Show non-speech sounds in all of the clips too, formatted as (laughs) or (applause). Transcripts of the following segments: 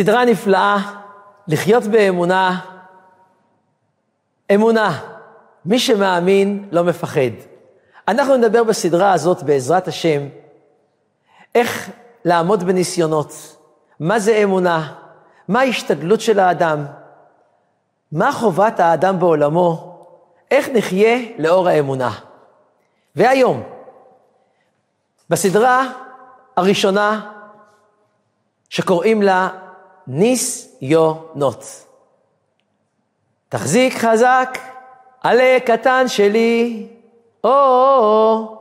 סדרה נפלאה, לחיות באמונה. אמונה, מי שמאמין לא מפחד. אנחנו נדבר בסדרה הזאת, בעזרת השם, איך לעמוד בניסיונות, מה זה אמונה, מה ההשתדלות של האדם, מה חובת האדם בעולמו, איך נחיה לאור האמונה. והיום, בסדרה הראשונה, שקוראים לה ניסיונות. תחזיק חזק, עלה קטן שלי, או, או, או,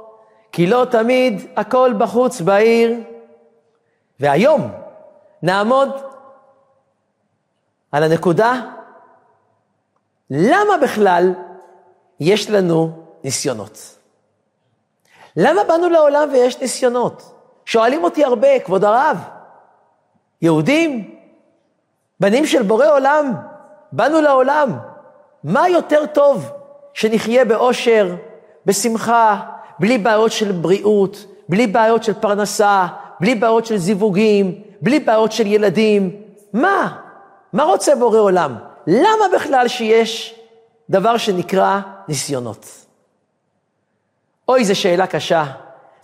כי לא תמיד הכל בחוץ בעיר. והיום נעמוד על הנקודה, למה בכלל יש לנו ניסיונות? למה באנו לעולם ויש ניסיונות? שואלים אותי הרבה, כבוד הרב, יהודים, בנים של בורא עולם, באנו לעולם, מה יותר טוב שנחיה באושר, בשמחה, בלי בעיות של בריאות, בלי בעיות של פרנסה, בלי בעיות של זיווגים, בלי בעיות של ילדים. מה? מה רוצה בורא עולם? למה בכלל שיש דבר שנקרא ניסיונות? אוי, זו שאלה קשה.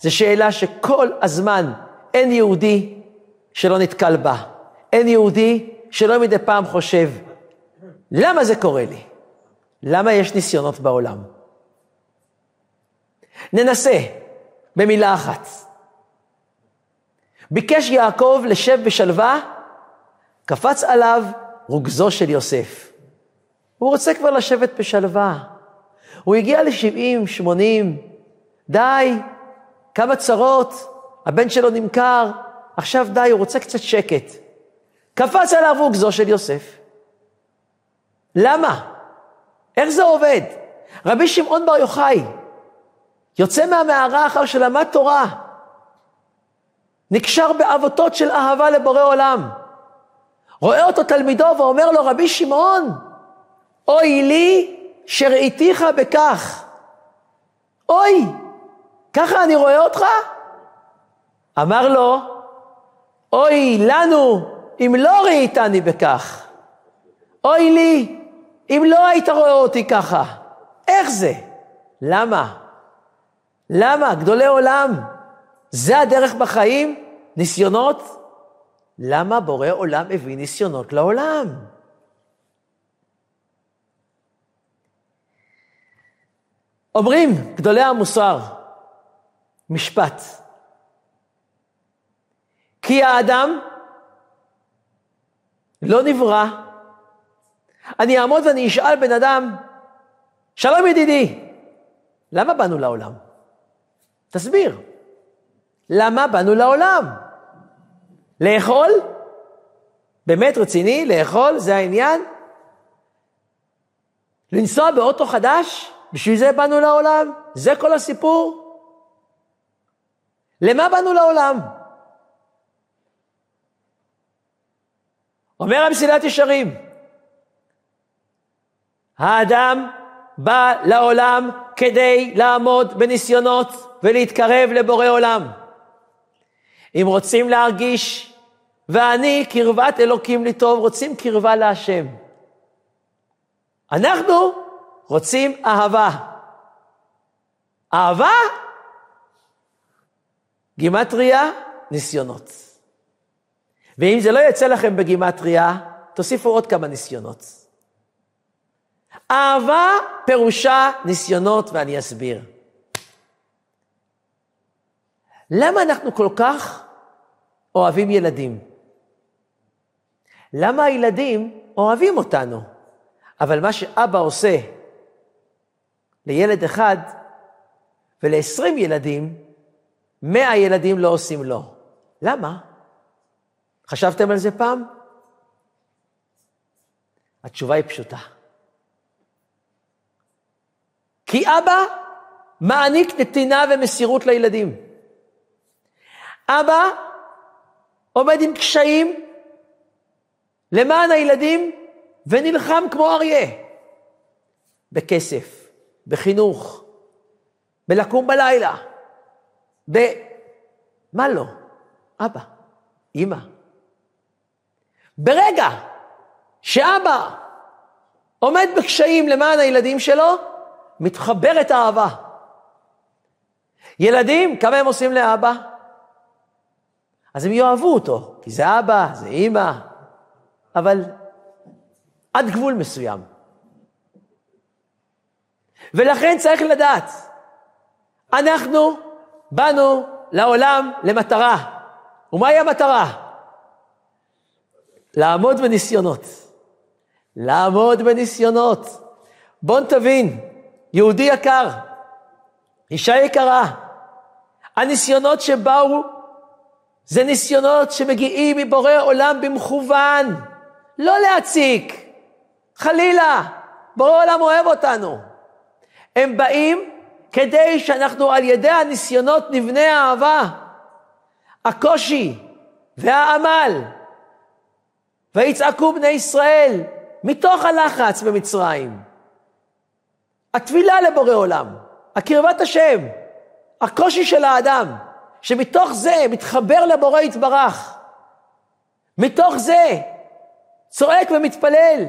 זו שאלה שכל הזמן אין יהודי שלא נתקל בה. אין יהודי שלא מדי פעם חושב, למה זה קורה לי? למה יש ניסיונות בעולם? ננסה במילה אחת. ביקש יעקב לשב בשלווה, קפץ עליו רוגזו של יוסף. הוא רוצה כבר לשבת בשלווה. הוא הגיע ל-70, 80, די, כמה צרות, הבן שלו נמכר, עכשיו די, הוא רוצה קצת שקט. קפץ עליו רוגזו של יוסף. למה? איך זה עובד? רבי שמעון בר יוחאי יוצא מהמערה אחר שלמד תורה, נקשר בעבותות של אהבה לבורא עולם. רואה אותו תלמידו ואומר לו, רבי שמעון, אוי לי שראיתיך בכך. אוי, ככה אני רואה אותך? אמר לו, אוי לנו אם לא ראיתני בכך. אוי לי אם לא היית רואה אותי ככה. איך זה? למה? למה? גדולי עולם. זה הדרך בחיים? ניסיונות? למה בורא עולם הביא ניסיונות לעולם? אומרים גדולי המוסר, משפט, כי האדם לא נברא. אני אעמוד ואני אשאל בן אדם, שלום ידידי, למה באנו לעולם? תסביר. למה באנו לעולם? לאכול? באמת רציני? לאכול? זה העניין? לנסוע באוטו חדש? בשביל זה באנו לעולם? זה כל הסיפור? למה באנו לעולם? אומר המסילת ישרים, האדם בא לעולם כדי לעמוד בניסיונות ולהתקרב לבורא עולם. אם רוצים להרגיש, ואני קרבת אלוקים לי טוב, רוצים קרבה להשם. אנחנו רוצים אהבה. אהבה? גימטריה, ניסיונות. ואם זה לא יצא לכם בגימטריה, תוסיפו עוד כמה ניסיונות. אהבה פירושה ניסיונות, ואני אסביר. למה אנחנו כל כך אוהבים ילדים? למה הילדים אוהבים אותנו? אבל מה שאבא עושה לילד אחד ול-20 ילדים, 100 ילדים לא עושים לו. למה? חשבתם על זה פעם? התשובה היא פשוטה. כי אבא מעניק נתינה ומסירות לילדים. אבא עומד עם קשיים למען הילדים ונלחם כמו אריה. בכסף, בחינוך, בלקום בלילה, ב... מה לא? אבא, אמא. ברגע שאבא עומד בקשיים למען הילדים שלו, מתחברת אהבה. ילדים, כמה הם עושים לאבא? אז הם יאהבו אותו, כי זה אבא, זה אימא, אבל עד גבול מסוים. ולכן צריך לדעת, אנחנו באנו לעולם למטרה. ומהי המטרה? לעמוד בניסיונות. לעמוד בניסיונות. בוא תבין, יהודי יקר, אישה יקרה, הניסיונות שבאו זה ניסיונות שמגיעים מבורא עולם במכוון, לא להציק, חלילה, בורא עולם אוהב אותנו. הם באים כדי שאנחנו על ידי הניסיונות נבנה אהבה. הקושי והעמל, ויצעקו בני ישראל מתוך הלחץ במצרים. התפילה לבורא עולם, הקרבת השם, הקושי של האדם, שמתוך זה מתחבר לבורא יתברך. מתוך זה צועק ומתפלל.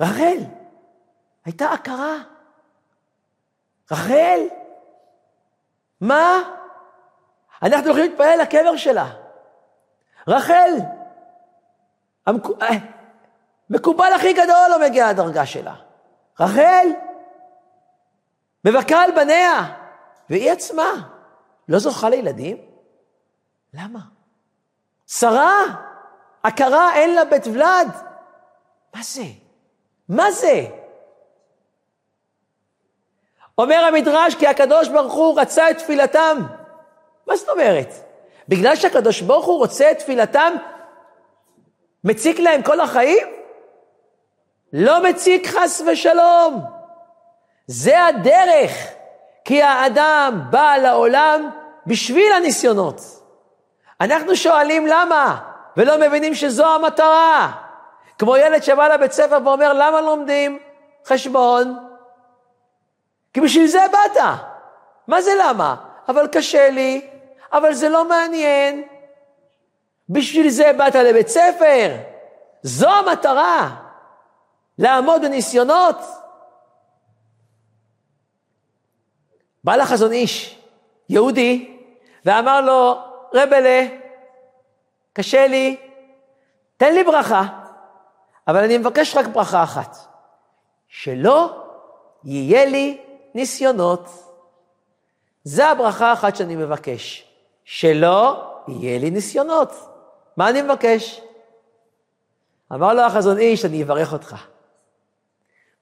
רחל, הייתה הכרה. רחל, מה? אנחנו הולכים להתפלל לקבר שלה. רחל, המקובל הכי גדול לא מגיע לדרגה שלה. רחל, מבכה על בניה, והיא עצמה לא זוכה לילדים? למה? שרה, הכרה אין לה בית ולד. מה זה? מה זה? אומר המדרש כי הקדוש ברוך הוא רצה את תפילתם. מה זאת אומרת? בגלל שהקדוש ברוך הוא רוצה את תפילתם, מציק להם כל החיים? לא מציק חס ושלום. זה הדרך, כי האדם בא לעולם בשביל הניסיונות. אנחנו שואלים למה, ולא מבינים שזו המטרה. כמו ילד שבא לבית ספר ואומר, למה לומדים חשבון? כי בשביל זה באת. מה זה למה? אבל קשה לי, אבל זה לא מעניין. בשביל זה באת לבית ספר. זו המטרה, לעמוד בניסיונות. בא לחזון איש, יהודי, ואמר לו, רבלה, קשה לי, תן לי ברכה, אבל אני מבקש רק ברכה אחת, שלא יהיה לי ניסיונות. זה הברכה האחת שאני מבקש, שלא יהיה לי ניסיונות. מה אני מבקש? אמר לו החזון איש, אני אברך אותך.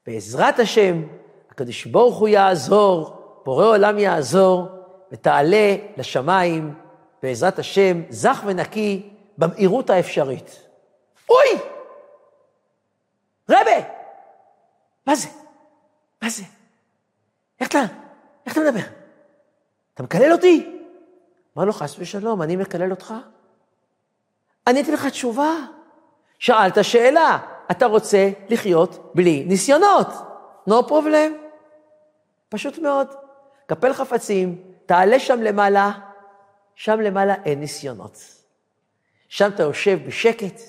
בעזרת השם, הקדוש ברוך הוא יעזור, בורא עולם יעזור, ותעלה לשמיים, בעזרת השם, זך ונקי, במהירות האפשרית. אוי! רבה! מה זה? מה זה? איך אתה, איך אתה מדבר? אתה מקלל אותי? אמר לו, חס ושלום, אני מקלל אותך? עניתי לך תשובה. שאלת שאלה, אתה רוצה לחיות בלי ניסיונות. no problem. פשוט מאוד. קפל חפצים, תעלה שם למעלה, שם למעלה אין ניסיונות. שם אתה יושב בשקט,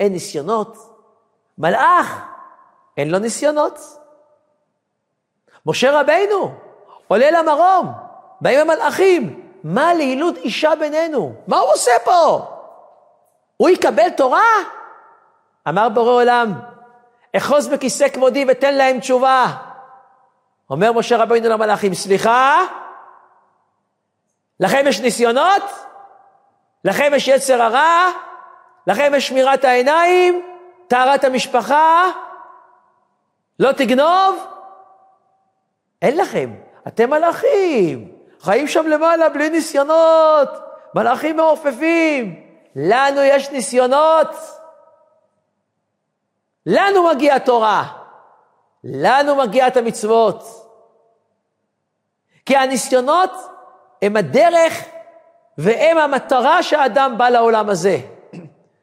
אין ניסיונות. מלאך, אין לו ניסיונות. משה רבינו עולה למרום, באים המלאכים, מה לילות אישה בינינו? מה הוא עושה פה? הוא יקבל תורה? אמר בורא עולם, אחוז בכיסא כבודי ותן להם תשובה. אומר משה רבינו למלאכים, סליחה, לכם יש ניסיונות? לכם יש יצר הרע? לכם יש שמירת העיניים? טהרת המשפחה? לא תגנוב? אין לכם. אתם מלאכים, חיים שם למעלה בלי ניסיונות, מלאכים מעופפים. לנו יש ניסיונות. לנו מגיע תורה. לנו מגיע את המצוות. כי הניסיונות הם הדרך והם המטרה שהאדם בא לעולם הזה.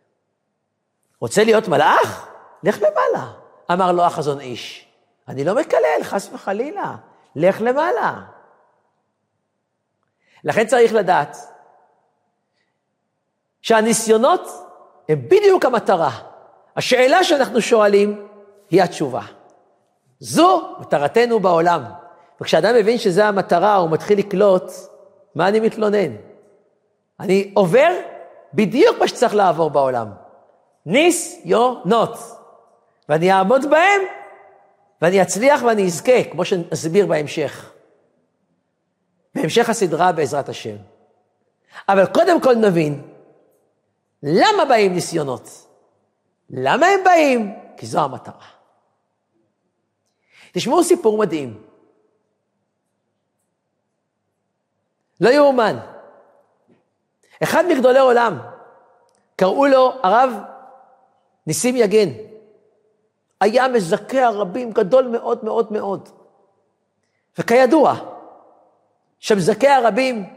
(clears throat) רוצה להיות מלאך? לך למעלה, אמר לו החזון איש. אני לא מקלל, חס וחלילה, לך למעלה. לכן צריך לדעת שהניסיונות הם בדיוק המטרה. השאלה שאנחנו שואלים היא התשובה. זו מטרתנו בעולם. וכשאדם מבין שזו המטרה, הוא מתחיל לקלוט, מה אני מתלונן? אני עובר בדיוק מה שצריך לעבור בעולם. ניסיונות. ואני אעמוד בהם, ואני אצליח ואני אזכה, כמו שנסביר בהמשך. בהמשך הסדרה בעזרת השם. אבל קודם כל נבין, למה באים ניסיונות? למה הם באים? כי זו המטרה. תשמעו סיפור מדהים. לא יאומן. אחד מגדולי עולם, קראו לו הרב ניסים יגן. היה מזכה הרבים גדול מאוד מאוד מאוד. וכידוע, שמזכה הרבים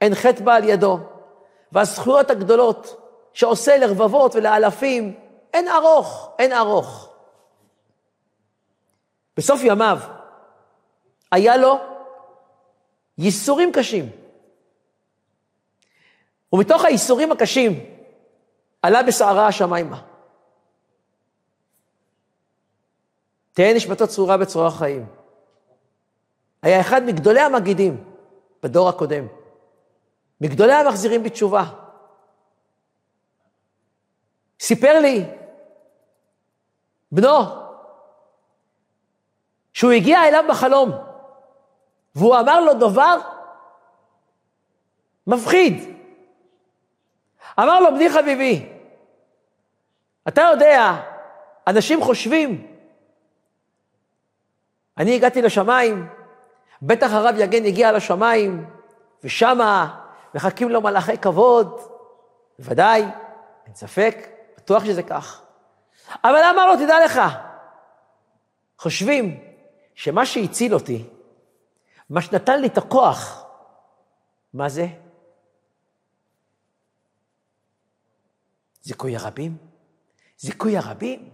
אין חטא בה על ידו, והזכויות הגדולות שעושה לרבבות ולאלפים, אין ארוך, אין ארוך. בסוף ימיו היה לו ייסורים קשים. ומתוך הייסורים הקשים עלה בסערה השמיימה. תהא נשמתו צרורה בצרור החיים. היה אחד מגדולי המגידים בדור הקודם, מגדולי המחזירים בתשובה. סיפר לי בנו שהוא הגיע אליו בחלום, והוא אמר לו דבר מפחיד. אמר לו, בני חביבי, אתה יודע, אנשים חושבים, אני הגעתי לשמיים, בטח הרב יגן הגיע לשמיים, ושמה מחכים לו מלאכי כבוד, בוודאי, אין ספק, בטוח שזה כך. אבל אמר לו, תדע לך, חושבים שמה שהציל אותי, מה שנתן לי את הכוח, מה זה? זיכוי הרבים. זיכוי הרבים,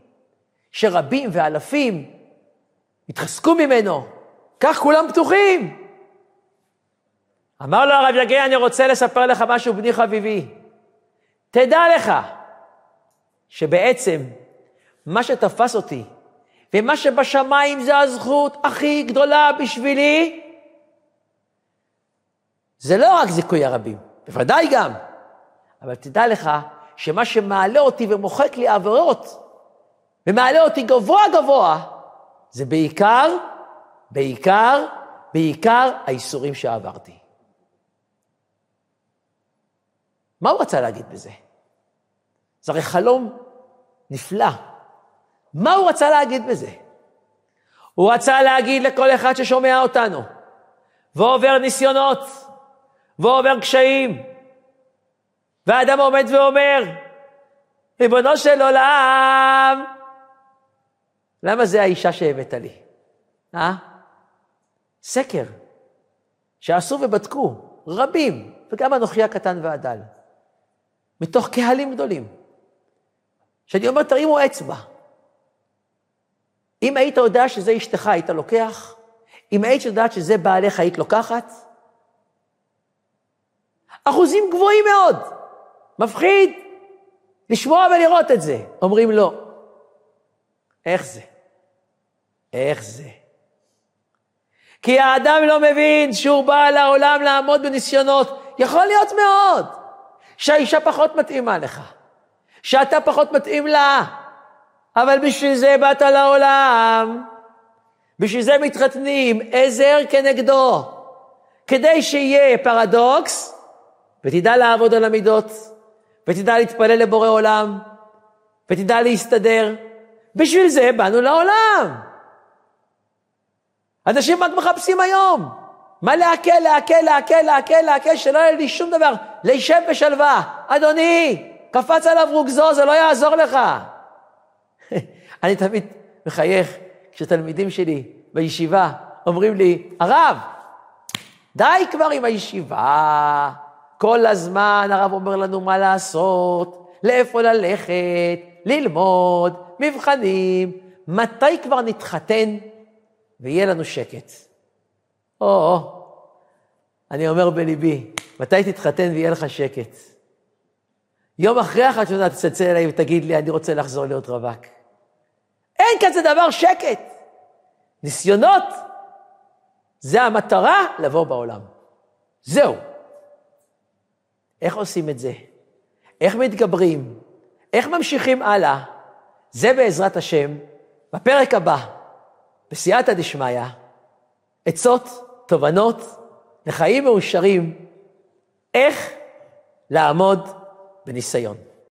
שרבים ואלפים התחזקו ממנו, כך כולם פתוחים. אמר לו הרב יגע, אני רוצה לספר לך משהו, בני חביבי. תדע לך שבעצם מה שתפס אותי ומה שבשמיים זה הזכות הכי גדולה בשבילי, זה לא רק זיכוי הרבים, בוודאי גם, אבל תדע לך שמה שמעלה אותי ומוחק לי עבירות, ומעלה אותי גבוה גבוה, זה בעיקר, בעיקר, בעיקר האיסורים שעברתי. מה הוא רצה להגיד בזה? זה הרי חלום נפלא. מה הוא רצה להגיד בזה? הוא רצה להגיד לכל אחד ששומע אותנו, ועובר ניסיונות, ועובר קשיים, והאדם עומד ואומר, ריבונו של עולם, למה זה האישה שהבאת לי? אה? סקר שעשו ובדקו, רבים, וגם אנוכי הקטן והדל, מתוך קהלים גדולים, שאני אומר, תרימו אצבע. אם היית יודע שזה אשתך, היית לוקח? אם היית יודעת שזה בעליך, היית לוקחת? אחוזים גבוהים מאוד. מפחיד לשמוע ולראות את זה. אומרים לא. איך זה? איך זה? כי האדם לא מבין שהוא בא לעולם לעמוד בניסיונות. יכול להיות מאוד שהאישה פחות מתאימה לך, שאתה פחות מתאים לה, אבל בשביל זה באת לעולם. בשביל זה מתחתנים, עזר כנגדו, כדי שיהיה פרדוקס, ותדע לעבוד על המידות. ותדע להתפלל לבורא עולם, ותדע להסתדר. בשביל זה באנו לעולם. אנשים רק מחפשים היום. מה להקל, להקל, להקל, להקל, להקל, שלא יהיה לי שום דבר. להישב בשלווה. אדוני, קפץ עליו רוגזו, זה לא יעזור לך. (laughs) אני תמיד מחייך כשתלמידים שלי בישיבה אומרים לי, הרב, די כבר עם הישיבה. כל הזמן הרב אומר לנו מה לעשות, לאיפה ללכת, ללמוד, מבחנים. מתי כבר נתחתן ויהיה לנו שקט? או, אני אומר בליבי, מתי תתחתן ויהיה לך שקט? יום אחרי החתונה תצלצל אליי ותגיד לי, אני רוצה לחזור להיות רווק. אין כזה דבר שקט. ניסיונות, זה המטרה לבוא בעולם. זהו. איך עושים את זה? איך מתגברים? איך ממשיכים הלאה? זה בעזרת השם, בפרק הבא, בסייעתא דשמיא, עצות, תובנות לחיים מאושרים, איך לעמוד من السيان